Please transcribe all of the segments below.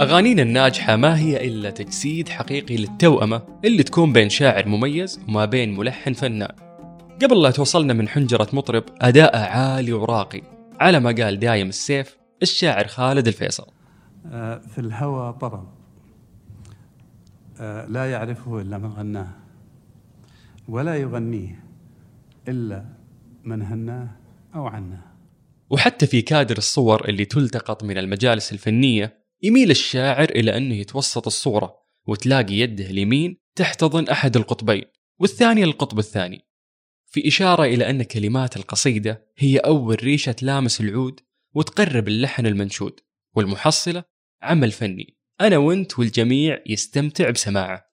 أغانينا الناجحة ما هي إلا تجسيد حقيقي للتوأمة اللي تكون بين شاعر مميز وما بين ملحن فنان. قبل لا توصلنا من حنجرة مطرب أداء عالي وراقي. على ما قال دايم السيف الشاعر خالد الفيصل. آه، في الهوى طرب. آه، لا يعرفه إلا من غناه ولا يغنيه إلا من هناه أو عناه. وحتى في كادر الصور اللي تلتقط من المجالس الفنية يميل الشاعر إلى أنه يتوسط الصورة وتلاقي يده اليمين تحتضن أحد القطبين والثانية القطب الثاني في إشارة إلى أن كلمات القصيدة هي أول ريشة تلامس العود وتقرب اللحن المنشود والمحصلة عمل فني أنا وأنت والجميع يستمتع بسماعه.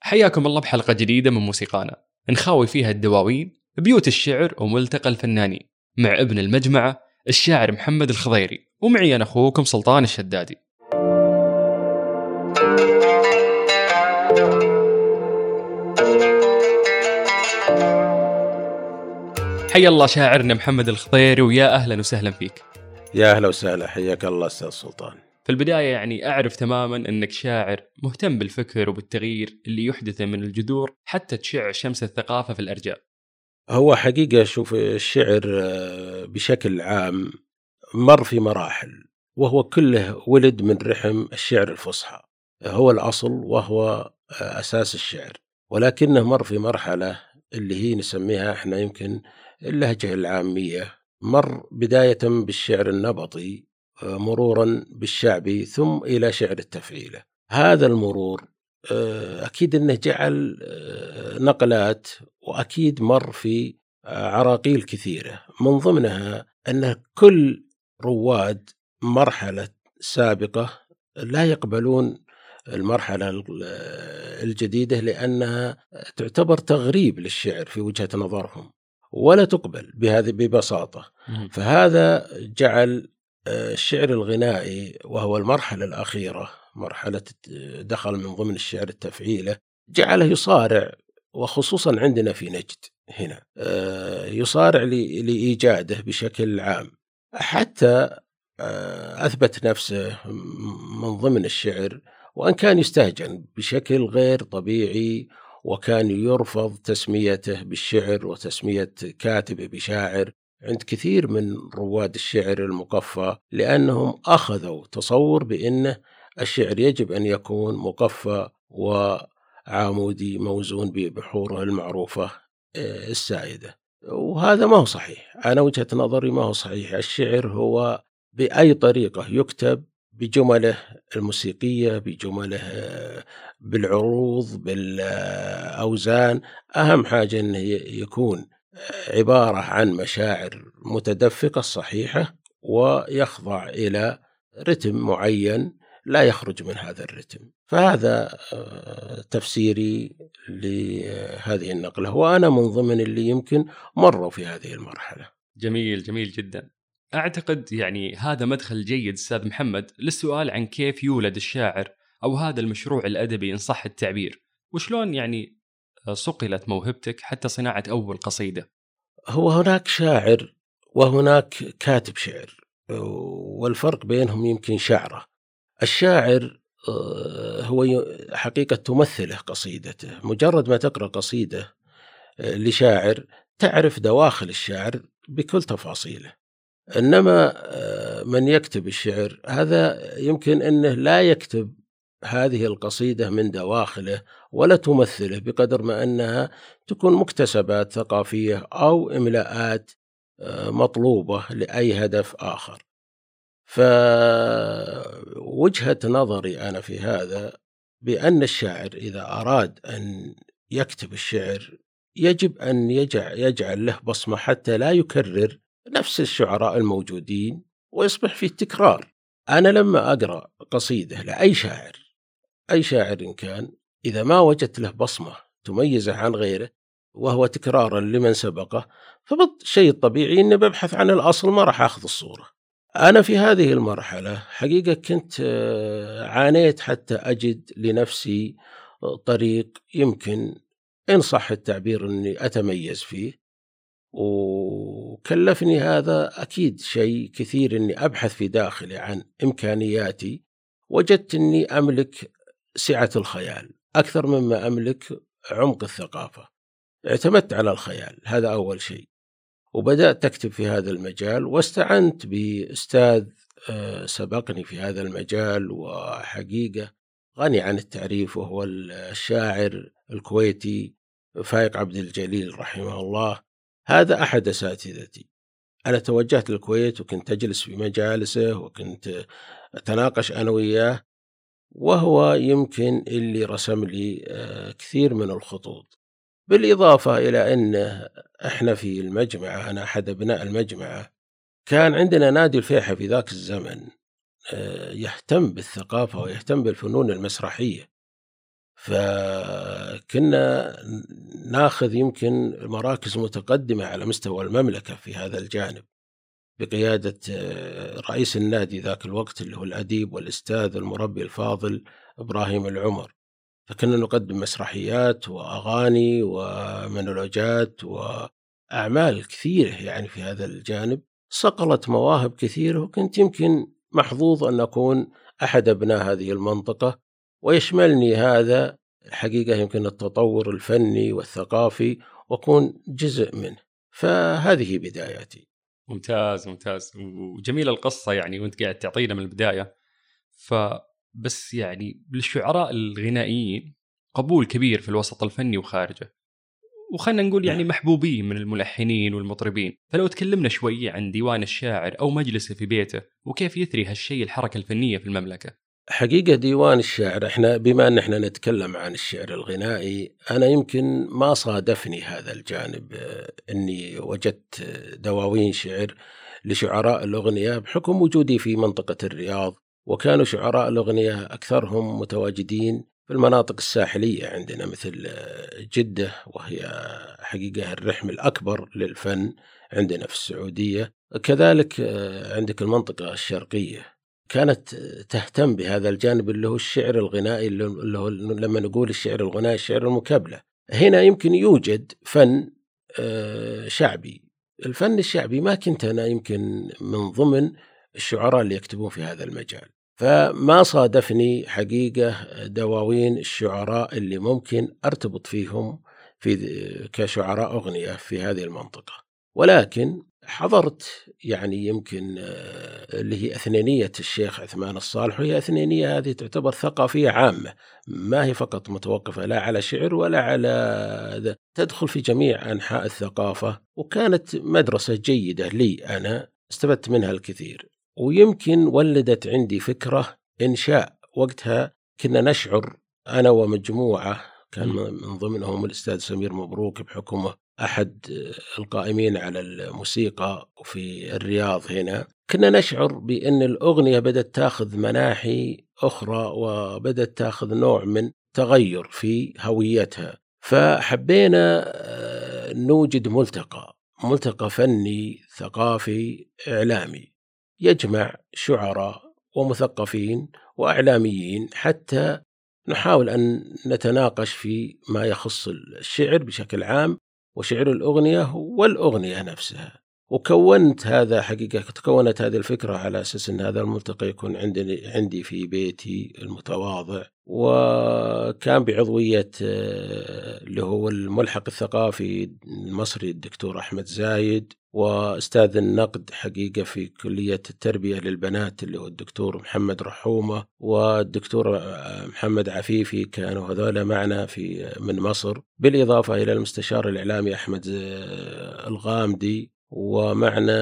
حياكم الله بحلقة جديدة من موسيقانا. نخاوي فيها الدواوين بيوت الشعر وملتقى الفنانين مع ابن المجمعة الشاعر محمد الخضيري. ومعي أنا أخوكم سلطان الشدادي. حيا الله شاعرنا محمد الخضيري ويا أهلا وسهلا فيك. يا أهلا وسهلا حياك الله أستاذ سلطان. في البداية يعني أعرف تماما أنك شاعر مهتم بالفكر وبالتغيير اللي يحدثه من الجذور حتى تشع شمس الثقافة في الأرجاء. هو حقيقة شوف الشعر آه، بشكل عام مر في مراحل وهو كله ولد من رحم الشعر الفصحى. هو الأصل وهو آه، أساس الشعر. ولكنه مر في مرحلة اللي هي نسميها إحنا يمكن اللهجة العامية مر بداية بالشعر النبطي آه، مرورا بالشعبي ثم إلى شعر التفعيلة. هذا المرور آه، أكيد أنه جعل آه، نقلات وأكيد مر في عراقيل كثيرة. من ضمنها أن كل رواد مرحلة سابقة لا يقبلون المرحلة الجديدة لأنها تعتبر تغريب للشعر في وجهة نظرهم ولا تقبل بهذه ببساطة. فهذا جعل آه، الشعر الغنائي وهو المرحلة الأخيرة مرحلة دخل من ضمن الشعر التفعيلة جعله يصارع وخصوصا عندنا في نجد هنا آه، يصارع لإيجاده بشكل عام. حتى آه، أثبت نفسه من ضمن الشعر وأن كان يستهجن بشكل غير طبيعي وكان يرفض تسميته بالشعر وتسمية كاتبه بشاعر. عند كثير من رواد الشعر المقفى لأنهم أخذوا تصور بأنه الشعر يجب أن يكون مقفى وعامودي موزون ببحوره المعروفة آه، السائدة. وهذا ما هو صحيح. أنا وجهة نظري ما هو صحيح. الشعر هو بأي طريقة يكتب بجمله الموسيقية بجمله بالعروض بالأوزان. أهم حاجة أنه يكون عبارة عن مشاعر متدفقة صحيحة ويخضع إلى رتم معين لا يخرج من هذا الرتم. فهذا آه، تفسيري لهذه النقلة وأنا من ضمن اللي يمكن مروا في هذه المرحلة. جميل جميل جدا. أعتقد يعني هذا مدخل جيد أستاذ محمد للسؤال عن كيف يولد الشاعر أو هذا المشروع الأدبي إن صح التعبير. وشلون يعني صقلت موهبتك حتى صناعة أول قصيدة؟ هو هناك شاعر وهناك كاتب شعر والفرق بينهم يمكن شعرة. الشاعر آه، هو حقيقة تمثله قصيدته مجرد ما تقرأ قصيدة آه، لشاعر تعرف دواخل الشاعر بكل تفاصيله إنما آه، من يكتب الشعر هذا يمكن إنه لا يكتب هذه القصيدة من دواخله ولا تمثله بقدر ما إنها تكون مكتسبات ثقافية أو إملاءات آه، مطلوبة لأي هدف آخر. فوجهه نظري أنا في هذا بأن الشاعر إذا أراد أن يكتب الشعر يجب أن يجعل, يجعل له بصمة حتى لا يكرر نفس الشعراء الموجودين ويصبح فيه تكرار أنا لما أقرأ قصيدة لأي شاعر أي شاعر إن كان إذا ما وجدت له بصمة تميزه عن غيره وهو تكرارا لمن سبقه فالشيء الطبيعي أني ببحث عن الأصل ما راح أخذ الصورة. أنا في هذه المرحلة حقيقة كنت آه، عانيت حتى أجد لنفسي طريق يمكن إن صح التعبير أني أتميز فيه. وكلفني هذا أكيد شيء كثير إني أبحث في داخلي عن إمكانياتي. وجدت أني أملك سعة الخيال أكثر مما أملك عمق الثقافة. اعتمدت على الخيال هذا أول شيء. وبدأت أكتب في هذا المجال واستعنت بأستاذ آه، سبقني في هذا المجال وحقيقة غني عن التعريف وهو الشاعر الكويتي فايق عبد الجليل رحمه الله. هذا أحد أساتذتي. أنا توجهت للكويت وكنت أجلس في مجالسه وكنت أتناقش أنا وياه وهو يمكن اللي رسم لي آه، كثير من الخطوط. بالإضافة إلى أن إحنا في المجمعة أنا أحد أبناء المجمعة كان عندنا نادي الفيحة في ذاك الزمن آه، يهتم بالثقافة ويهتم بالفنون المسرحية. فكنا ناخذ يمكن مراكز متقدمة على مستوى المملكة في هذا الجانب بقيادة آه، رئيس النادي ذاك الوقت اللي هو الأديب والأستاذ المربي الفاضل إبراهيم العمر. فكنا نقدم مسرحيات وأغاني ومونولوجات وأعمال كثيرة يعني في هذا الجانب. صقلت مواهب كثيرة وكنت يمكن محظوظ أن أكون أحد أبناء هذه المنطقة. ويشملني هذا حقيقة يمكن التطور الفني والثقافي وأكون جزء منه. فهذه بداياتي. ممتاز ممتاز. وجميلة القصة يعني وأنت قاعد تعطينا من البداية. فبس يعني للشعراء الغنائيين قبول كبير في الوسط الفني وخارجه. وخلنا نقول يعني نعم. محبوبين من الملحنين والمطربين. فلو تكلمنا شوي عن ديوان الشاعر أو مجلسه في بيته وكيف يثري هالشيء الحركة الفنية في المملكة؟ حقيقة ديوان الشعر إحنا بما أن إحنا نتكلم عن الشعر الغنائي أنا يمكن ما صادفني هذا الجانب آه، إني وجدت دواوين شعر لشعراء الاغنية بحكم وجودي في منطقة الرياض. وكانوا شعراء الأغنية أكثرهم متواجدين في المناطق الساحلية عندنا مثل آه، جدة وهي حقيقة الرحم الأكبر للفن عندنا في السعودية. كذلك آه، عندك المنطقة الشرقية. كانت تهتم بهذا الجانب اللي هو الشعر الغنائي اللي هو لما نقول الشعر الغنائي الشعر المكابلة. هنا يمكن يوجد فن آه، شعبي. الفن الشعبي ما كنت أنا يمكن من ضمن الشعراء اللي يكتبون في هذا المجال. فما صادفني حقيقة دواوين الشعراء اللي ممكن أرتبط فيهم في كشعراء أغنية في هذه المنطقة. ولكن حضرت يعني يمكن آه، اللي هي أثنينية الشيخ عثمان الصالح وهي أثنينية هذه تعتبر ثقافية عامة. ما هي فقط متوقفة لا على شعر ولا على تدخل في جميع أنحاء الثقافة. وكانت مدرسة جيدة لي أنا استفدت منها الكثير. ويمكن ولدت عندي فكرة انشاء وقتها كنا نشعر أنا ومجموعة كان من ضمنهم الأستاذ سمير مبروك بحكمه أحد القائمين على الموسيقى في الرياض هنا. كنا نشعر بأن الأغنية بدأت تاخذ مناحي أخرى وبدأت تاخذ نوع من تغير في هويتها. فحبينا آه، نوجد ملتقى ملتقى فني ثقافي إعلامي. يجمع شعراء ومثقفين وإعلاميين حتى نحاول أن نتناقش في ما يخص الشعر بشكل عام وشعر الأغنية والأغنية نفسها. وكونت هذا حقيقة تكونت هذه الفكرة على أساس أن هذا الملتقى يكون عندي عندي في بيتي المتواضع وكان بعضوية آه، اللي هو الملحق الثقافي المصري الدكتور أحمد زايد وأستاذ النقد حقيقة في كلية التربية للبنات اللي هو الدكتور محمد رحومة والدكتور آه، محمد عفيفي كانوا هذول معنا في من مصر. بالإضافة إلى المستشار الإعلامي أحمد آه، الغامدي ومعنا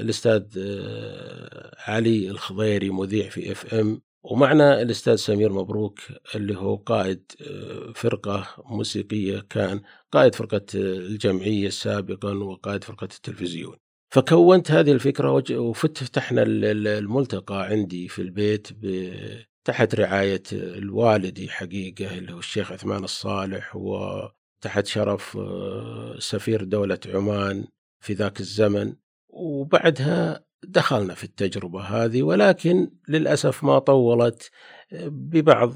الأستاذ آه، علي الخضيري مذيع في FM ومعنا الأستاذ سمير مبروك اللي هو قائد آه، فرقة موسيقية كان قائد فرقة الجمعية سابقا وقائد فرقة التلفزيون. فكونت هذه الفكرة وفتحنا الملتقى عندي في البيت تحت رعاية الوالدي حقيقة اللي هو الشيخ عثمان الصالح وتحت شرف آه، سفير دولة عمان في ذاك الزمن. وبعدها دخلنا في التجربة هذه ولكن للأسف ما طولت آه، ببعض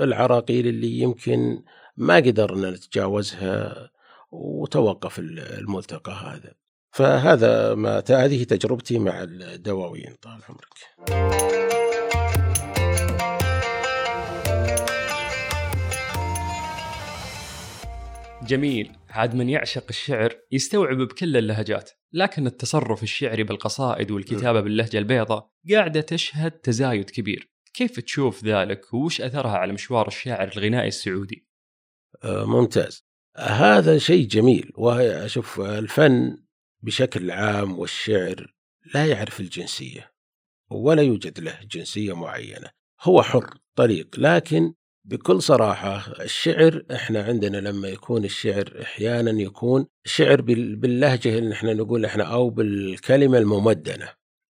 العراقيل اللي يمكن ما قدرنا نتجاوزها وتوقف الملتقى هذا. فهذا ما هذه تجربتي مع الدواوين طال عمرك. جميل. عاد من يعشق الشعر يستوعب بكل اللهجات لكن التصرف الشعري بالقصائد والكتابة باللهجة البيضاء قاعدة تشهد تزايد كبير. كيف تشوف ذلك؟ وش أثرها على مشوار الشاعر الغنائي السعودي؟ آه، ممتاز. هذا شيء جميل وأشوف الفن بشكل عام والشعر لا يعرف الجنسية ولا يوجد له جنسية معينة. هو حر طريق لكن بكل صراحة الشعر إحنا عندنا لما يكون الشعر أحيانا يكون شعر باللهجة اللي إحنا نقول إحنا أو بالكلمة الممدنة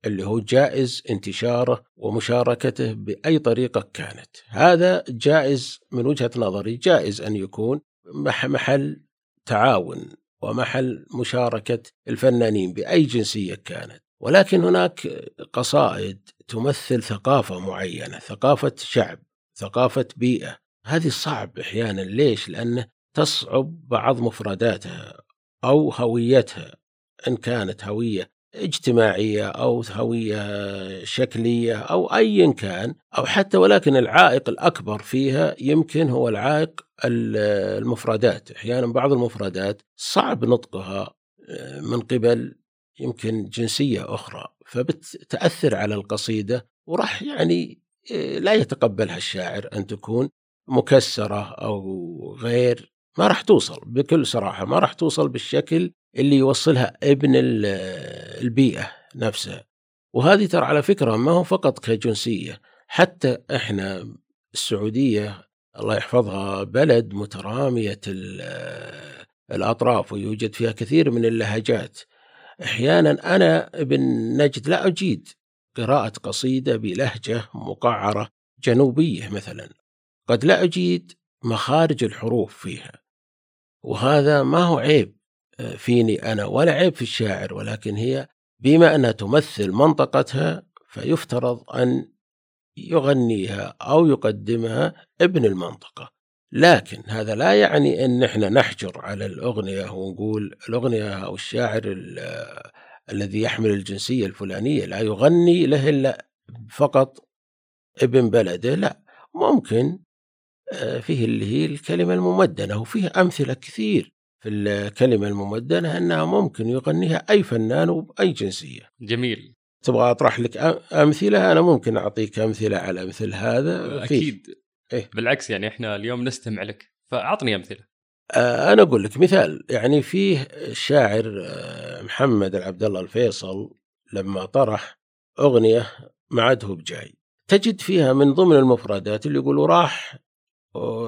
اللي هو جائز انتشاره ومشاركته بأي طريقة كانت. هذا جائز من وجهة نظري جائز أن يكون محل تعاون ومحل مشاركة الفنانين بأي جنسية كانت. ولكن هناك قصائد تمثل ثقافة معينة ثقافة شعب. ثقافة بيئة. هذه صعب أحيانا. ليش؟ لأنه تصعب بعض مفرداتها أو هويتها. إن كانت هوية اجتماعية أو هوية شكلية أو أيا كان أو حتى ولكن العائق الأكبر فيها يمكن هو العائق المفردات. أحيانا بعض المفردات صعب نطقها آه، من قبل يمكن جنسية أخرى فبتأثر على القصيدة وراح يعني لا يتقبلها الشاعر أن تكون مكسرة أو غير ما راح توصل بكل صراحة ما راح توصل بالشكل اللي يوصلها ابن البيئة نفسها. وهذه ترى على فكرة ما هو فقط كجنسية حتى إحنا السعودية الله يحفظها بلد مترامية الأطراف ويوجد فيها كثير من اللهجات. أحيانا أنا ابن نجد لا أجيد قراءة قصيدة بلهجة مقعرة جنوبية مثلا. قد لا أجيد مخارج الحروف فيها. وهذا ما هو عيب آه، فيني أنا ولا عيب في الشاعر ولكن هي بما أنها تمثل منطقتها فيفترض أن يغنيها أو يقدمها ابن المنطقة. لكن هذا لا يعني أن إحنا نحجر على الأغنية ونقول الأغنية أو الشاعر الذي يحمل الجنسية الفلانية لا يغني له إلا فقط ابن بلده لا. ممكن آه، فيه اللي هي الكلمة الممدنة وفيه أمثلة كثير في الكلمة الممدنة أنها ممكن يغنيها أي فنان وبأي جنسية. جميل. تبغى أطرح لك أمثلة؟ أنا ممكن أعطيك أمثلة على مثل هذا. أكيد. إيه؟ بالعكس يعني إحنا اليوم نستمع لك فأعطني أمثلة. آه، أنا أقول لك مثال. يعني فيه الشاعر آه، محمد العبد الله الفيصل لما طرح أغنية معده بجاي. تجد فيها من ضمن المفردات اللي يقول راح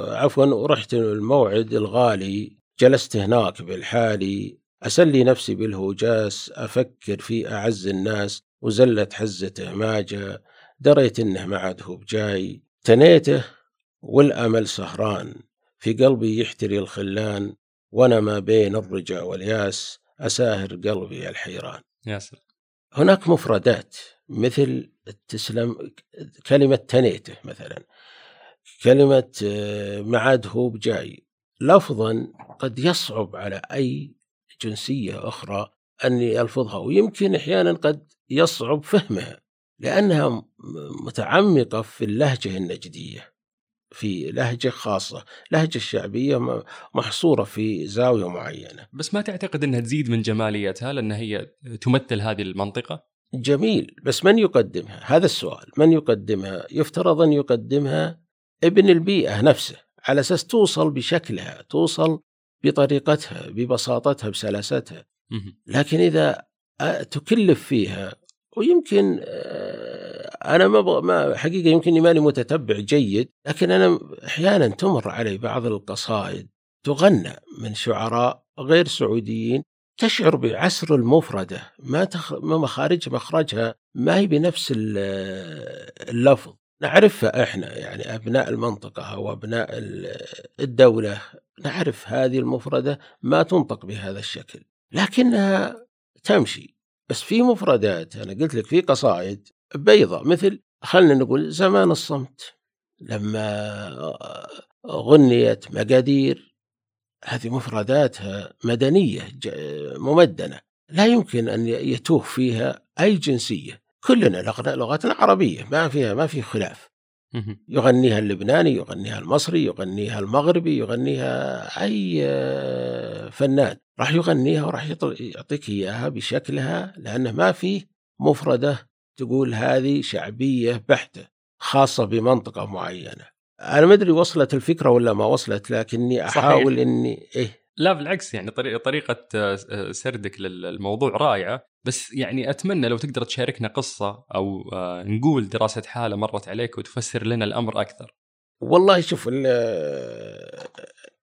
عفوا رحت الموعد الغالي جلست هناك بالحالي أسلي نفسي بالهوجاس أفكر في أعز الناس وزلت حزته ما جاء دريت إنه ما عاد هو بجاي. تنيته والأمل سهران. في قلبي يحتري الخلان وأنا ما بين الرجاء والياس أساهر قلبي الحيران. يا سلام هناك مفردات مثل تسلم كلمة تنيته مثلا. كلمة آه، معاد هو بجاي لفظا قد يصعب على أي جنسية أخرى أن يلفظها ويمكن أحيانا قد يصعب فهمها لأنها متعمقة في اللهجة النجدية. في لهجة خاصة لهجة الشعبية محصورة في زاوية معينة بس ما تعتقد أنها تزيد من جماليتها لأن هي تمثل هذه المنطقة؟ جميل بس من يقدمها؟ هذا السؤال من يقدمها؟ يفترض أن يقدمها ابن البيئة نفسه على أساس توصل بشكلها توصل بطريقتها ببساطتها بسلاستها لكن إذا تكلف فيها ويمكن أنا ما ما حقيقة يمكن ماني متتبع جيد لكن أنا أحيانا تمر علي بعض القصائد تغنى من شعراء غير سعوديين تشعر بعسر المفردة ما تخ... ما مخارج مخرجها ما هي بنفس اللفظ. نعرفها إحنا يعني أبناء المنطقة أو أبناء الدولة نعرف هذه المفردة ما تنطق بهذا الشكل لكنها تمشي. بس في مفردات أنا قلت لك في قصائد بيضة مثل خلنا نقول زمان الصمت لما غنيت مقادير هذه مفرداتها مدنية ممدنة لا يمكن أن يتوه فيها أي جنسية. كلنا لغتنا عربية ما فيها ما في خلاف. يغنيها اللبناني يغنيها المصري يغنيها المغربي يغنيها أي آه، فنان. راح يغنيها وراح يعطيك إياها بشكلها لأنه ما فيه مفردة تقول هذه شعبية بحتة خاصة بمنطقة معينة. أنا ما أدري وصلت الفكرة ولا ما وصلت لكني صحيح. أحاول إني إيه. لا بالعكس يعني طريقة آه، آه، سردك للموضوع رائعة بس يعني أتمنى لو تقدر تشاركنا قصة أو آه، نقول دراسة حالة مرت عليك وتفسر لنا الأمر أكثر. والله شوف ال-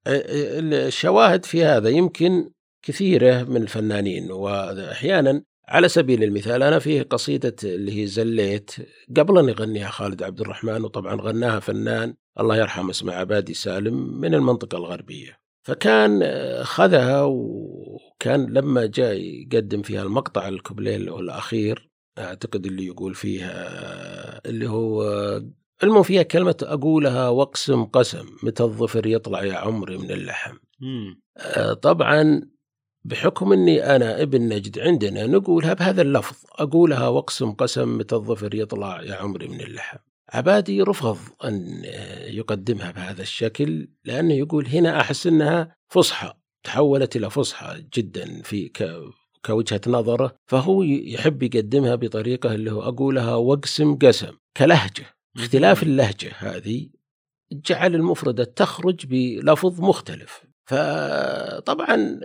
ال- الشواهد في هذا يمكن كثيرة من الفنانين وأحيانا على سبيل المثال أنا فيه قصيدة اللي هي زليت. قبل أن يغنيها خالد عبد الرحمن وطبعا غناها فنان الله يرحمه اسمه عبادي سالم من المنطقة الغربية. فكان آه، خذها وكان لما جاء يقدم فيها المقطع الكوبليه اللي هو الأخير أعتقد اللي يقول فيها اللي هو المهم فيها كلمة أقولها وأقسم قسم متى الظفر يطلع يا عمري من اللحم. آه، طبعا بحكم إني أنا ابن نجد عندنا نقولها بهذا اللفظ. أقولها واقسم قسم متى الظفر يطلع يا عمري من اللحم. عبادي رفض أن يقدمها بهذا الشكل لأنه يقول هنا أحس إنها فصحى تحولت إلى فصحى جدا في ك كوجهة نظره. فهو يحب يقدمها بطريقة اللي هو أقولها واقسم قسم كلهجة اختلاف اللهجة هذه جعل المفردة تخرج بلفظ مختلف. فطبعا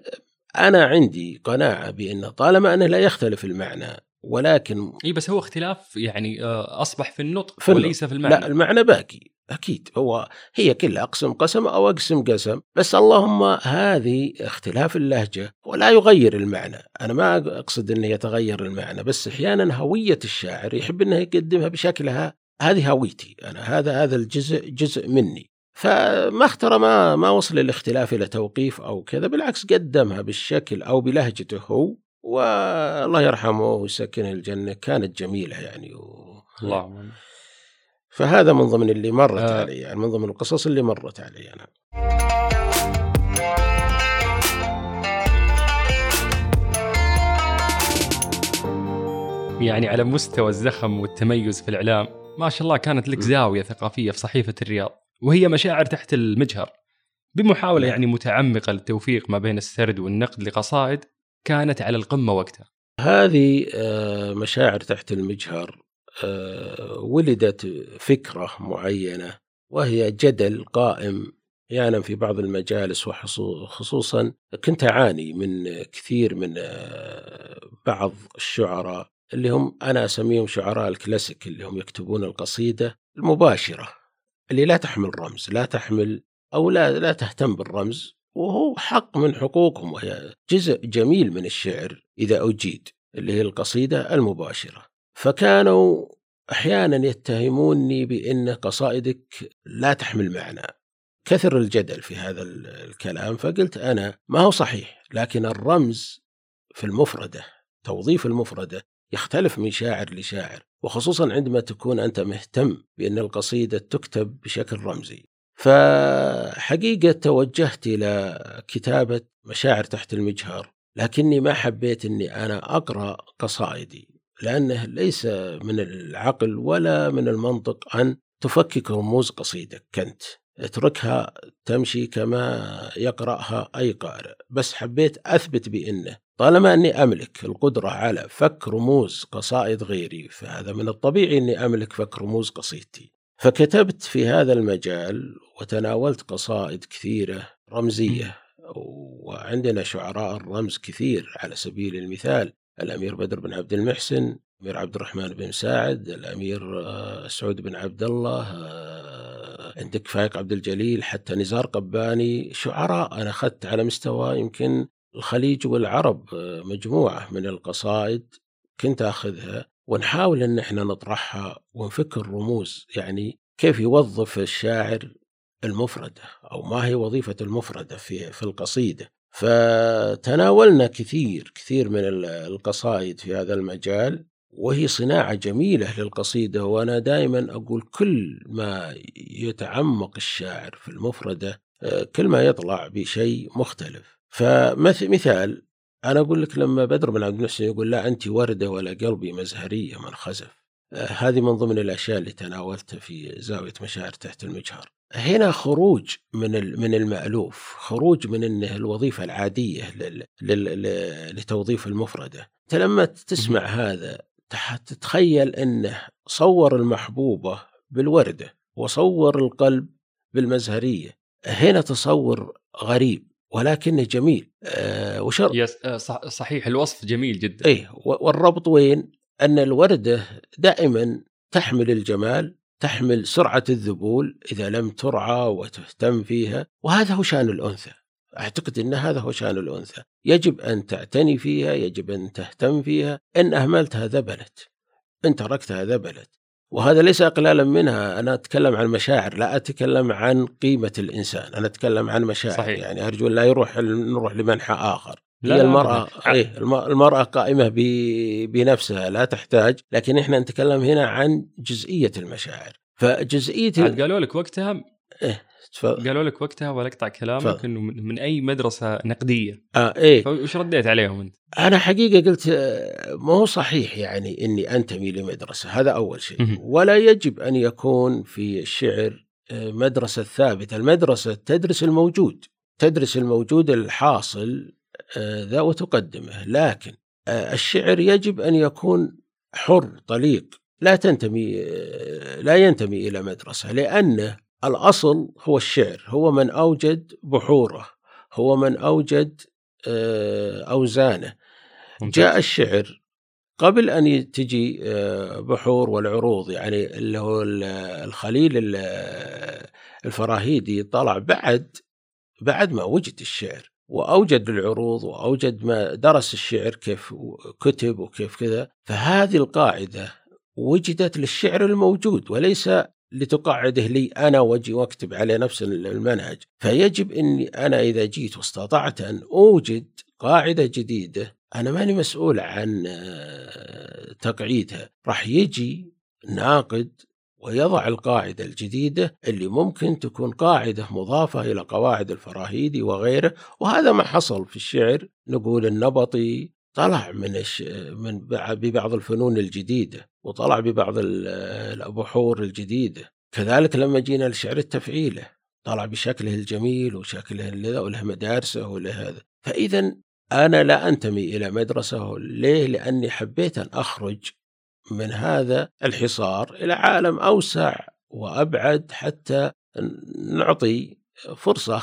أنا عندي قناعة بأن طالما أنه لا يختلف المعنى ولكن إي بس هو اختلاف يعني آه، أصبح في النطق في. وليس في المعنى. لا المعنى باقي. أكيد هو هي كلها أقسم قسم أو أقسم قسم بس اللهم هذه اختلاف اللهجة ولا يغير المعنى. أنا ما أقصد أنه يتغير المعنى بس أحيانا هوية الشاعر يحب أنه يقدمها بشكلها. هذه هويتي أنا هذا هذا الجزء جزء مني. فما اختار ما ما وصل الاختلاف إلى توقيف أو كذا بالعكس قدمها بالشكل أو بلهجته هو والله يرحمه ويسكنه الجنة كانت جميلة يعني و... اللهم فهذا من ضمن اللي مرت آه. علي يعني من ضمن القصص اللي مرت علي أنا يعني على مستوى الزخم والتميز في الإعلام ما شاء الله كانت لك. زاوية ثقافية في صحيفة الرياض وهي مشاعر تحت المجهر. بمحاولة نعم. يعني متعمقة للتوفيق ما بين السرد والنقد لقصائد كانت على القمة وقتها. هذه آه، مشاعر تحت المجهر آه، ولدت فكرة معينة وهي جدل قائم أحيانا في بعض المجالس وخصوصا كنت أعاني من كثير من آه، بعض الشعراء اللي هم أنا أسميهم شعراء الكلاسيك اللي هم يكتبون القصيدة المباشرة. اللي لا تحمل رمز لا تحمل أو لا لا تهتم بالرمز وهو حق من حقوقهم وهي جزء جميل من الشعر إذا أجيد اللي هي القصيدة المباشرة. فكانوا أحيانا يتهموني بإن قصائدك لا تحمل معنى. كثر الجدل في هذا ال- الكلام فقلت أنا ما هو صحيح لكن الرمز في المفردة توظيف المفردة يختلف من شاعر لشاعر وخصوصا عندما تكون أنت مهتم بأن القصيدة تكتب بشكل رمزي. فحقيقة توجهت إلى كتابة مشاعر تحت المجهر لكني ما حبيت إني أنا أقرأ قصائدي لأنه ليس من العقل ولا من المنطق أن تفكك رموز قصيدك. كنت أتركها تمشي كما يقرأها أي قارئ بس حبيت أثبت بأنه طالما أني أملك القدرة على فك رموز قصائد غيري فهذا من الطبيعي أني أملك فك رموز قصيدتي. فكتبت في هذا المجال وتناولت قصائد كثيرة رمزية وعندنا شعراء الرمز كثير على سبيل المثال الأمير بدر بن عبد المحسن الامير عبد الرحمن بن مساعد الأمير آه، سعود بن عبد الله آه، عندك فايق عبد الجليل حتى نزار قباني شعراء أنا أخذت على مستوى يمكن الخليج والعرب آه، مجموعة من القصائد كنت آخذها ونحاول إن إحنا نطرحها ونفك الرموز يعني كيف يوظف الشاعر المفردة أو ما هي وظيفة المفردة في في القصيدة. فتناولنا كثير كثير من ال- القصائد في هذا المجال وهي صناعة جميلة للقصيدة وأنا دائما أقول كل ما يتعمق الشاعر في المفردة آه، كل ما يطلع بشيء مختلف. فمثال أنا أقول لك لما بدر بن عبد المحسن يقول لا أنت وردة ولا قلبي مزهرية من خزف آه، هذه من ضمن الأشياء اللي تناولتها في زاوية مشاعر تحت المجهر. هنا خروج من من المألوف، خروج من انه الوظيفة العادية لتوظيف المفردة. أنت لما تسمع هذا تتخيل إنه صور المحبوبة بالوردة وصور القلب بالمزهرية. هنا تصور غريب ولكنه جميل. آه وشر. يس آه صحيح الوصف جميل جدا. اي والربط وين؟ أن الوردة دائما تحمل الجمال تحمل سرعة الذبول إذا لم ترعى وتهتم فيها وهذا هو شأن الأنثى. أعتقد إن هذا هو شأن الأنثى. يجب أن تعتني فيها يجب أن تهتم فيها. إن اهملتها ذبلت إن تركتها ذبلت وهذا ليس اقلالا منها. أنا أتكلم عن مشاعر لا أتكلم عن قيمة الإنسان أنا أتكلم عن مشاعر. صحيح. يعني أرجو لا يروح نروح لمنحى آخر. لا هي المرأة إيه المرأة قائمة بنفسها لا تحتاج. لكن إحنا نتكلم هنا عن جزئية المشاعر. فجزئية قالوا لك وقتها إيه. تفضل قالوا لك وقتها ولا أقطع كلامك إنه من أي مدرسة نقدية. آه إيه. فايش رديت عليهم أنت؟ أنا حقيقة قلت آه، ما هو صحيح يعني إني أنتمي لمدرسة هذا أول شيء. ولا يجب أن يكون في الشعر آه، مدرسة ثابتة. المدرسة تدرس الموجود تدرس الموجود الحاصل آه، ذا وتقدمه. لكن الشعر يجب أن يكون حر طليق لا تنتمي لا ينتمي إلى مدرسة لأنه الأصل هو الشعر هو من أوجد بحوره هو من أوجد آه، أوزانه. جاء الشعر قبل أن تجي آه، بحور والعروض يعني اللي هو الخليل الفراهيدي طلع بعد بعد ما وجد الشعر وأوجد العروض وأوجد ما درس الشعر كيف كتب وكيف كذا. فهذه القاعدة وجدت للشعر الموجود وليس لتقعده لي أنا وأجي وأكتب على نفس المنهج. فيجب إني أنا إذا جيت واستطعت أن أوجد قاعدة جديدة أنا ماني مسؤول عن آه، تقعيدها. راح يجي ناقد ويضع القاعدة الجديدة اللي ممكن تكون قاعدة مضافة إلى قواعد الفراهيدي وغيره. وهذا ما حصل في الشعر. نقول النبطي طلع من الش... من ببعض الفنون الجديدة وطلع ببعض البحور الجديدة. كذلك لما جينا لشعر التفعيلة طلع بشكله الجميل وشكله اللي وله مدارسه وله هذا. فاذا أنا لا أنتمي إلى مدرسة ليه؟ لأني حبيت أن أخرج من هذا الحصار إلى عالم أوسع وأبعد حتى نعطي فرصة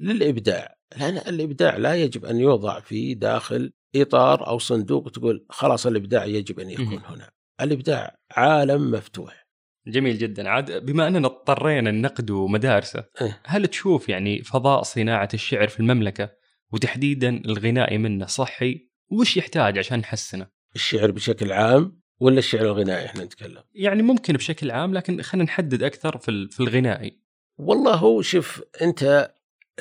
للإبداع. لأن الإبداع لا يجب أن يوضع في داخل إطار أو صندوق تقول خلاص الإبداع يجب أن يكون هنا. الإبداع عالم مفتوح. جميل جدا. عاد بما أننا اضطرينا النقد مدارسه إيه؟ هل تشوف يعني فضاء صناعة الشعر في المملكة وتحديدا الغنائي منه صحي؟ وش يحتاج عشان نحسنه؟ الشعر بشكل عام ولا الشعر الغنائي إحنا نتكلم؟ يعني ممكن بشكل عام لكن خلينا نحدد أكثر في في الغنائي. والله هو شوف أنت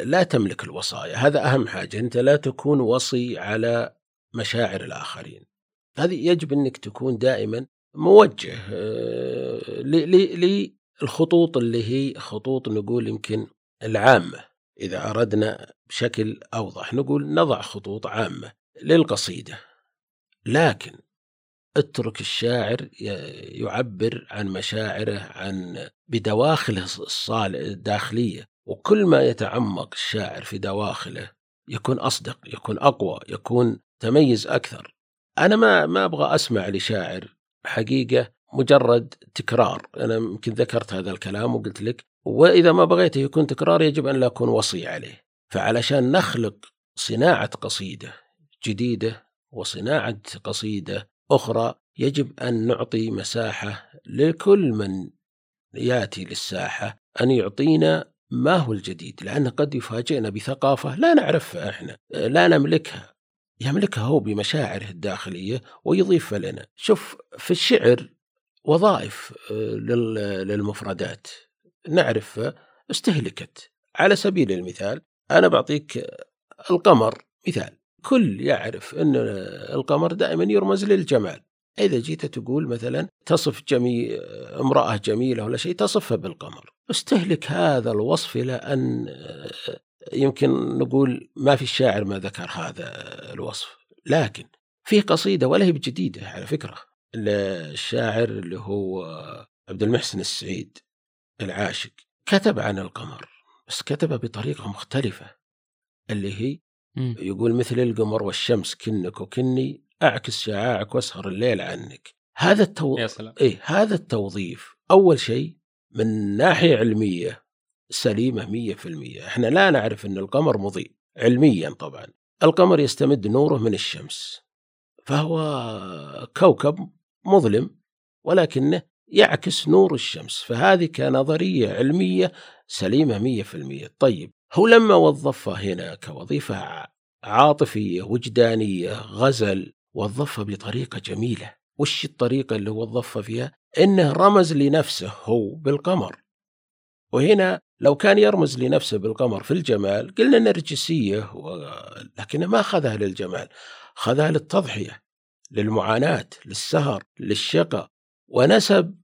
لا تملك الوصايا. هذا أهم حاجة. أنت لا تكون وصي على مشاعر الآخرين. هذه يجب أنك تكون دائما موجه آه، للخطوط اللي هي خطوط نقول يمكن العامة إذا أردنا بشكل أوضح. نقول نضع خطوط عامة للقصيدة لكن اترك الشاعر يعبر عن مشاعره عن بدواخله الداخلية. وكل ما يتعمق الشاعر في دواخله يكون أصدق يكون أقوى يكون تميز أكثر. أنا ما ما أبغى أسمع لشاعر حقيقة مجرد تكرار. أنا يمكن ذكرت هذا الكلام وقلت لك وإذا ما بغيته يكون تكرار يجب أن لا أكون وصي عليه. فعلشان نخلق صناعة قصيدة جديدة وصناعة قصيدة أخرى يجب أن نعطي مساحة لكل من يأتي للساحة أن يعطينا ما هو الجديد؟ لأنه قد يفاجئنا بثقافة لا نعرفها إحنا لا نملكها. يملكها هو بمشاعره الداخلية ويضيفها لنا. شوف في الشعر وظائف آه، للمفردات. نعرف استهلكت. على سبيل المثال أنا بعطيك القمر مثال. كل يعرف أن القمر دائما يرمز للجمال. إذا جيت تقول مثلا تصف جميل امرأة جميلة ولا شيء تصفها بالقمر. استهلك هذا الوصف إلى أن آه، يمكن نقول ما في الشاعر ما ذكر هذا الوصف لكن في قصيدة ولا هي بجديدة على فكرة للشاعر اللي هو عبد المحسن السعيد العاشق كتب عن القمر بس كتبها بطريقة مختلفة اللي هي. يقول مثل القمر والشمس كنك وكني أعكس شعاعك وأسهر الليل عنك. هذا التو... يا سلام. إيه هذا التوظيف. أول شيء من ناحية علمية سليمة مية في المية. إحنا لا نعرف أن القمر مضيء علميا طبعا. القمر يستمد نوره من الشمس. فهو كوكب مظلم ولكنه يعكس نور الشمس. فهذه كنظرية علمية سليمة مية في المية. طيب هو لما وظفها هنا كوظيفة عاطفية وجدانية غزل وظفها بطريقة جميلة. وش الطريقة اللي وظفها فيها؟ إنه رمز لنفسه هو بالقمر. وهنا لو كان يرمز لنفسه بالقمر في الجمال قلنا نرجسية و... لكنه ما أخذها للجمال أخذها للتضحية للمعاناة للسهر للشقى ونسب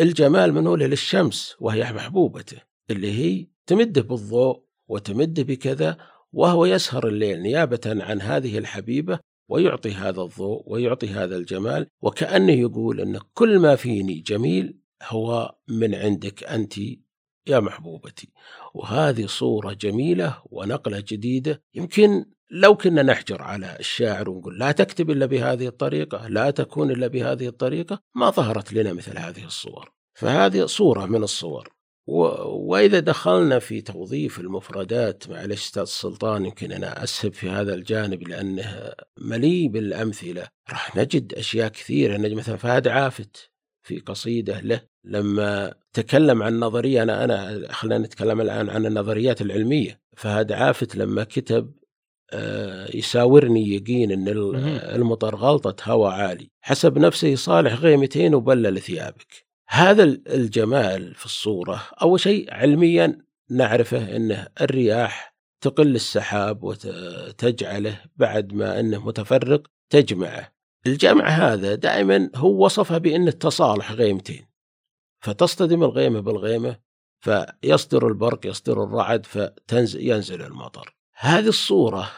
الجمال منه للشمس وهي محبوبته اللي هي تمده بالضوء وتمده بكذا وهو يسهر الليل نيابة عن هذه الحبيبة ويعطي هذا الضوء ويعطي هذا الجمال وكأنه يقول أن كل ما فيني جميل هو من عندك أنت يا محبوبتي. وهذه صورة جميلة ونقلة جديدة. يمكن لو كنا نحجر على الشاعر ونقول لا تكتب إلا بهذه الطريقة لا تكون إلا بهذه الطريقة ما ظهرت لنا مثل هذه الصور. فهذه صورة من الصور. و... وإذا دخلنا في توظيف المفردات معلش أستاذ سلطان يمكن أنا أسهب في هذا الجانب لأنه مليء بالأمثلة. راح نجد أشياء كثيرة. نجد مثلا فهد عافت في قصيدة له. لما تكلم عن نظرية أنا أنا خلينا نتكلم الآن عن النظريات العلمية. فهد عافت لما كتب آه، يساورني يقين إن. المطر غلطة هوى عالي. حسب نفسه صالح غيمتين وبلل ثيابك. هذا ال- الجمال في الصورة أول شيء علميا نعرفه أنه الرياح تقل السحاب وتجعله بعد ما أنه متفرق تجمعه. الجمع هذا دائما هو وصفها بأنه تصالح غيمتين. فتصطدم الغيمة بالغيمة فيصدر البرق يصدر الرعد فينزل المطر. هذه الصورة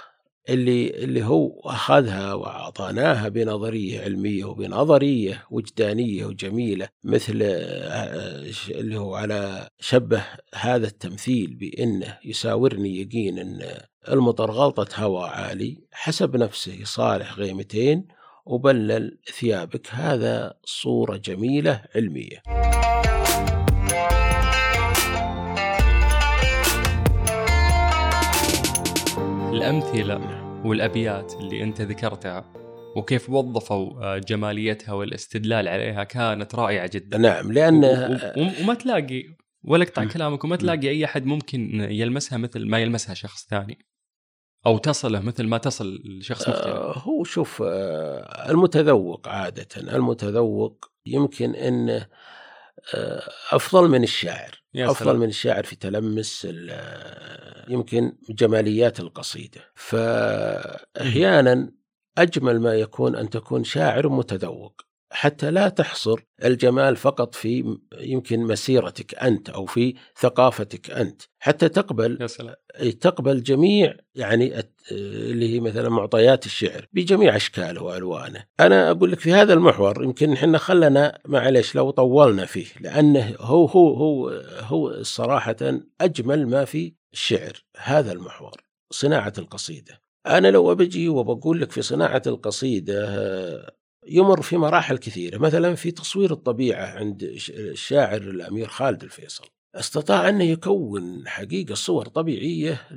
اللي اللي هو أخذها وأعطاناها بنظرية علمية وبنظرية وجدانية وجميلة مثل آه، ش- اللي هو على شبه هذا التمثيل بأنه يساورني يقين أن المطر غلطة هواء عالي حسب نفسه صالح غيمتين وبلل ثيابك. هذا صورة جميلة علمية. الأمثلة والأبيات اللي أنت ذكرتها وكيف وظفوا آه، جماليتها والاستدلال عليها كانت رائعة جدا نعم و- وما تلاقي ولا أقطع. كلامك وما. تلاقي أي أحد ممكن يلمسها مثل ما يلمسها شخص ثاني أو تصله مثل ما تصل لشخص مختلف آه، هو شوف آه، المتذوق عادة المتذوق يمكن انه أفضل من الشاعر يا أفضل سلام. من الشاعر في تلمس آه، يمكن جماليات القصيدة فاحيانا أجمل ما يكون أن تكون شاعر متذوق حتى لا تحصر الجمال فقط في يمكن مسيرتك أنت أو في ثقافتك أنت حتى تقبل يا سلام تقبل جميع يعني اللي هي مثلا معطيات الشعر بجميع أشكاله وألوانه. أنا أقول لك في هذا المحور يمكن إحنا خلنا معلش لو طولنا فيه لأنه هو هو هو هو صراحة أجمل ما في الشعر هذا المحور صناعة القصيدة. أنا لو بجي وبقول لك في صناعة القصيدة يمر في مراحل كثيرة، مثلا في تصوير الطبيعة عند الشاعر الأمير خالد الفيصل. استطاع أن يكون حقيقة صور طبيعية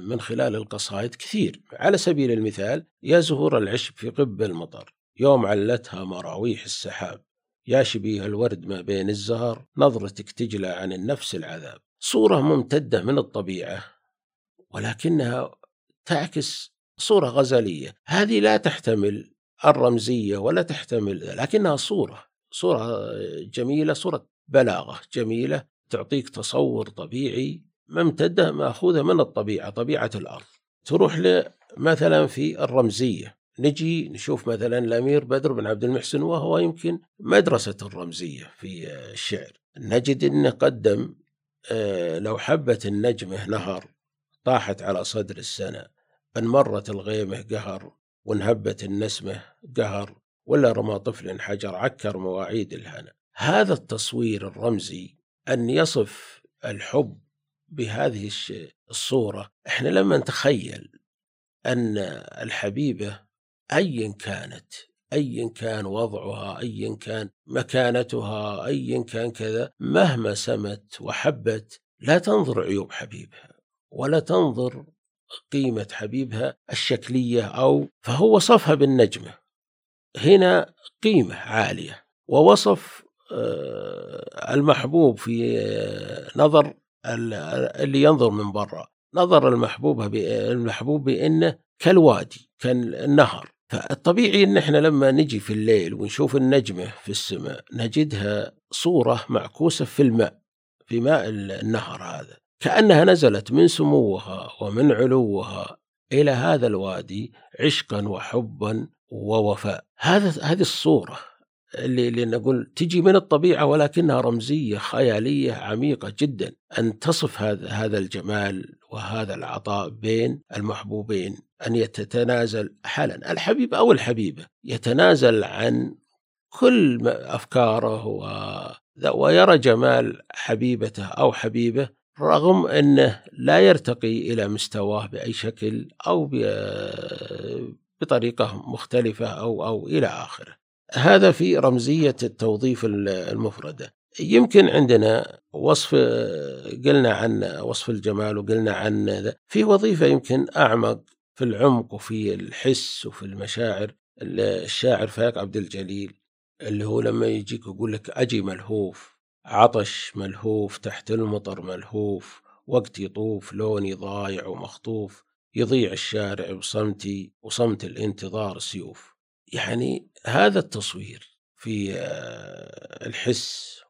من خلال القصائد كثير. على سبيل المثال يا زهور العشب في قب المطر يوم علتها مراويح السحاب. يا شبيه الورد ما بين الزهر نظرتك تجلى عن النفس العذاب. صورة ممتدة من الطبيعة ولكنها تعكس صورة غزلية. هذه لا تحتمل الرمزية ولا تحتمل لكنها صورة صورة جميلة صورة بلاغة جميلة تعطيك تصور طبيعي ممتدة مأخوذة من الطبيعة طبيعة الأرض. تروح مثلا في الرمزية نجي نشوف مثلا الأمير بدر بن عبد المحسن وهو يمكن مدرسة الرمزية في الشعر. نجد أنه قدم آه، لو حبت النجمة نهر طاحت على صدر السنة أن مرت الغيمة قهر وانهبت النسمة قهر ولا رمى طفل حجر عكر مواعيد الهنا. هذا التصوير الرمزي أن يصف الحب بهذه الصورة. إحنا لما نتخيل أن الحبيبة أيا كانت أيا كان وضعها أيا كان مكانتها أيا كان كذا مهما سمت وحبت لا تنظر عيوب حبيبها ولا تنظر قيمة حبيبها الشكلية أو فهو وصفها بالنجمة. هنا قيمة عالية. ووصف آه، المحبوب في آه، نظر اللي ينظر من برا. نظر المحبوب المحبوب بأنه كالوادي كالنهر. فالطبيعي إن إحنا لما نجي في الليل ونشوف النجمة في السماء نجدها صورة معكوسة في الماء في ماء النهر هذا. كأنها نزلت من سموها ومن علوها إلى هذا الوادي عشقا وحبا ووفاء. هذا هذه الصورة اللي, اللي نقول تجي من الطبيعة ولكنها رمزية خيالية عميقة جدا. أن تصف هذا هذا الجمال وهذا العطاء بين المحبوبين أن يتنازل حالا الحبيب أو الحبيبة يتنازل عن كل أفكاره و ويرى جمال حبيبته أو حبيبه رغم أنه لا يرتقي إلى مستواه بأي شكل أو بطريقة مختلفة أو أو إلى آخره. هذا في رمزية التوظيف المفردة. يمكن عندنا وصف قلنا عن وصف الجمال وقلنا عن في وظيفة يمكن أعمق في العمق وفي الحس وفي المشاعر الشاعر فاك عبد الجليل اللي هو لما يجيك يقول لك أجي ملهوف عطش ملهوف تحت المطر ملهوف وقت يطوف لوني ضايع ومخطوف يضيع الشارع بصمتي وصمت الانتظار سيوف. يعني هذا التصوير في آه، الحس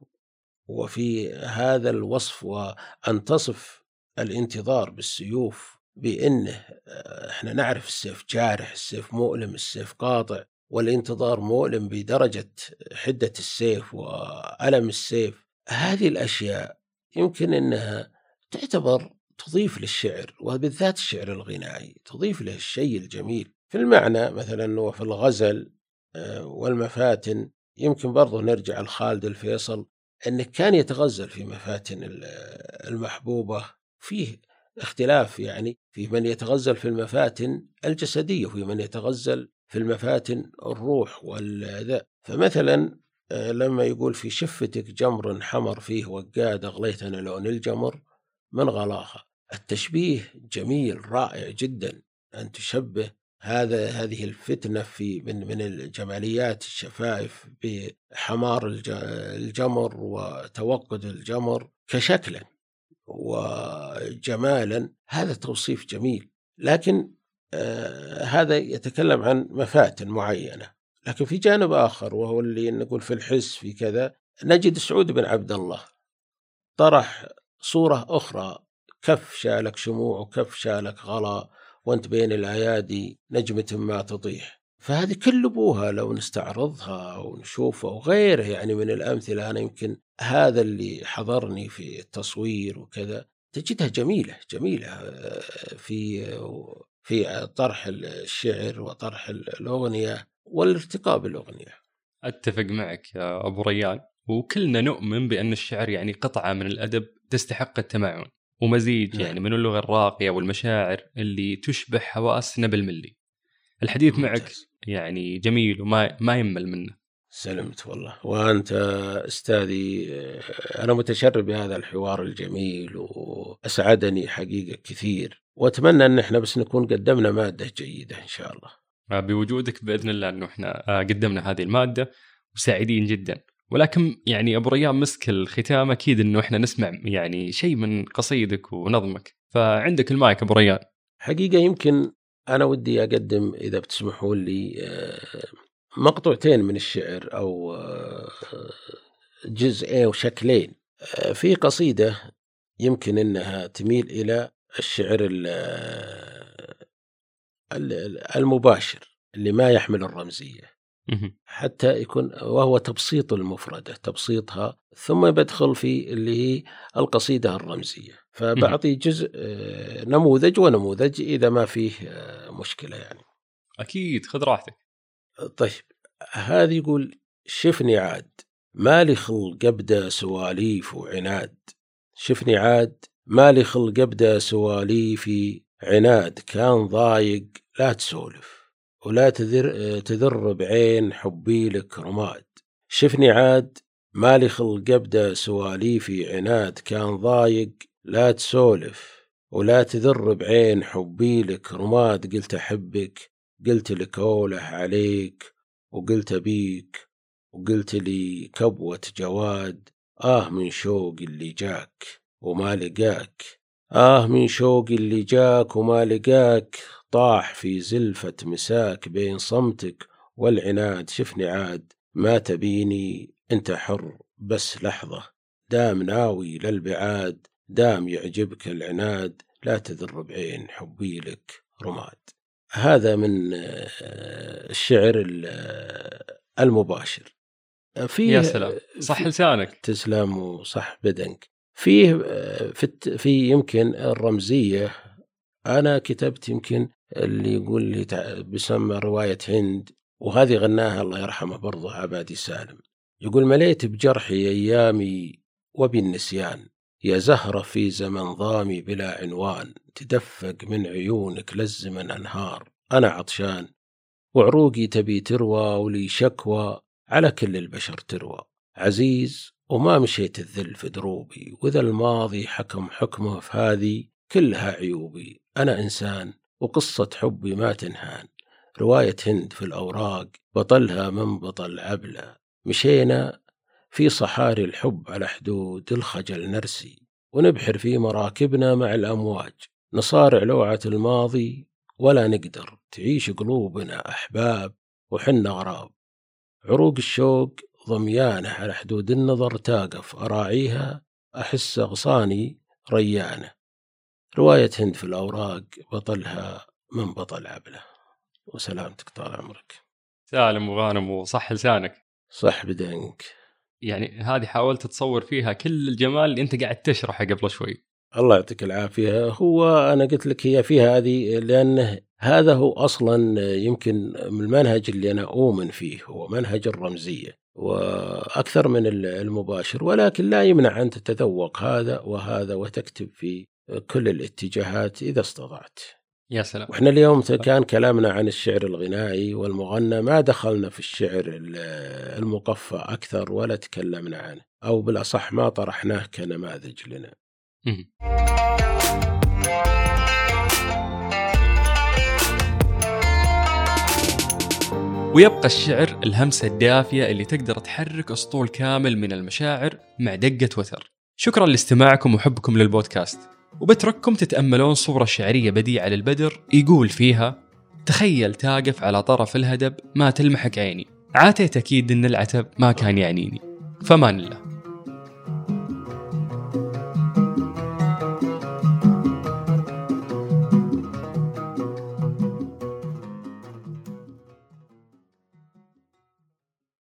وفي هذا الوصف وأن تصف الانتظار بالسيوف بأنه آه، إحنا نعرف السيف جارح السيف مؤلم السيف قاطع والانتظار مؤلم بدرجة حدة السيف وألم السيف. هذه الأشياء يمكن أنها تعتبر تضيف للشعر وبالذات الشعر الغنائي تضيف له الشيء الجميل. في المعنى مثلا وفي الغزل آه، والمفاتن يمكن برضه نرجع لخالد الفيصل أنه كان يتغزل في مفاتن المحبوبة. فيه اختلاف يعني في من يتغزل في المفاتن الجسدية وفي من يتغزل في المفاتن الروح والذا فمثلا لما يقول في شفتك جمر حمر فيه وقاد أغليتنا لون الجمر من غلاها؟ التشبيه جميل رائع جدا. أن تشبه هذا هذه الفتنة في من من الجماليات الشفائف بحمار الجمر وتوقد الجمر كشكلا وجمالا. هذا توصيف جميل. لكن آه هذا يتكلم عن مفاتن معينة. لكن في جانب آخر وهو اللي نقول في الحس في كذا نجد سعود بن عبد الله. طرح صورة أخرى كف شالك شموع وكف شالك غلا وانت بين الأيادي نجمة ما تطيح. فهذه كل أبوها لو نستعرضها ونشوفها وغيره يعني من الأمثلة أنا يمكن هذا اللي حضرني في التصوير وكذا تجدها جميلة جميلة آه، في في طرح الشعر وطرح الأغنية. والارتقاء بالأغنية. أتفق معك يا أبو ريان وكلنا نؤمن بأن الشعر يعني قطعة من الأدب تستحق التمعن. ومزيج يعني من اللغة الراقية والمشاعر اللي تشبه حواسنا بالملي. الحديث معك يعني جميل وما ما يمل منه. سلمت والله وأنت أستاذي أنا متشرف بهذا الحوار الجميل وأسعدني حقيقة كثير وأتمنى إن إحنا بس نكون قدمنا مادة جيدة إن شاء الله. بوجودك بإذن الله إنه إحنا قدمنا هذه المادة وسعيدين جدا. ولكن يعني أبو ريان مسك الختام أكيد إنه إحنا نسمع يعني شيء من قصيدك ونظمك. فعندك المايك أبو ريان. حقيقة يمكن أنا ودي أقدم إذا بتسمحوا لي آه، مقطوعتين من الشعر أو آه، جزئين وشكلين آه، في قصيدة يمكن إنها تميل إلى الشعر المباشر اللي ما يحمل الرمزية. حتى يكون وهو تبسيط المفردة تبسيطها ثم بدخل في اللي هي القصيدة الرمزية. فبعطي جزء آه، نموذج ونموذج إذا ما فيه آه، مشكلة يعني. أكيد خذ راحتك. طيب هذه يقول شفني عاد مالي خلق ابدا سواليف وعناد. شفني عاد مالي خلق ابدا سواليفي عناد كان ضايق لا تسولف ولا تذر, تذر بعين حبي لك رماد. شفني عاد مالي خلق أبدأ سواليفي عناد كان ضايق لا تسولف ولا تذر بعين حبي لك رماد. قلت أحبك قلت لك اوله عليك وقلت أبيك وقلت لي كبوة جواد. آه من شوق اللي جاك وما لقاك. آه من شوق اللي جاك وما لقاك. طاح في زلفة مساك بين صمتك والعناد. شفني عاد ما تبيني أنت حر. بس لحظة دام ناوي للبعاد دام يعجبك العناد لا تذر بعين حبي لك. رماد. هذا من آه، الشعر المباشر. فيه يا سلام. صح لسانك. تسلم وصح بدنك. فيه في في يمكن الرمزية. أنا كتبت يمكن اللي يقول لي بسمى رواية هند وهذه غناها الله يرحمه برضه عبادي سالم. يقول مليت بجرحي أيامي وبالنسيان يا زهرة في زمن ضامي بلا عنوان تدفق من عيونك للزمن أنهار أنا عطشان وعروقي تبي تروى ولي شكوى على كل البشر تروى. عزيز وما مشيت الذل في دروبي وإذا الماضي حكم حكمه في هذه كلها عيوبي. أنا إنسان وقصة حبي ما تنهان. رواية هند في الأوراق بطلها من بطل عبلة. مشينا في صحاري الحب على حدود الخجل نرسي ونبحر في مراكبنا مع الأمواج. نصارع لوعة الماضي ولا نقدر تعيش قلوبنا أحباب وحنا غراب. عروق الشوق ضميانة على حدود النظر تاقف. أراعيها أحس أغصاني ريانة. رواية هند في الأوراق بطلها من بطل عبله. وسلامتك طال عمرك. سالم وغانم وصح لسانك. صح بدنك يعني هذه حاولت تصور فيها كل الجمال اللي أنت قاعد تشرحه قبل شوي. الله يعطيك العافية. هو أنا قلت لك هي فيها هذه لأنه هذا هو أصلا يمكن المنهج اللي أنا أؤمن فيه هو منهج الرمزية. وأكثر من المباشر ولكن لا يمنع أن تتذوق هذا وهذا وتكتب في كل الاتجاهات إذا استطعت. يا سلام. وإحنا اليوم كان كلامنا عن الشعر الغنائي والمغنى ما دخلنا في الشعر المقفى أكثر ولا تكلمنا عنه أو بالأصح ما طرحناه كنماذج لنا. ويبقى الشعر الهمسة الدافية اللي تقدر تحرك أسطول كامل من المشاعر مع دقة وتر. شكرا لاستماعكم وحبكم للبودكاست. وبترككم تتأملون صورة شعرية بديعة للبدر يقول فيها تخيل تاقف على طرف الهدب ما تلمحك عيني. عاتيت أكيد أن العتب ما كان يعنيني. فمان الله.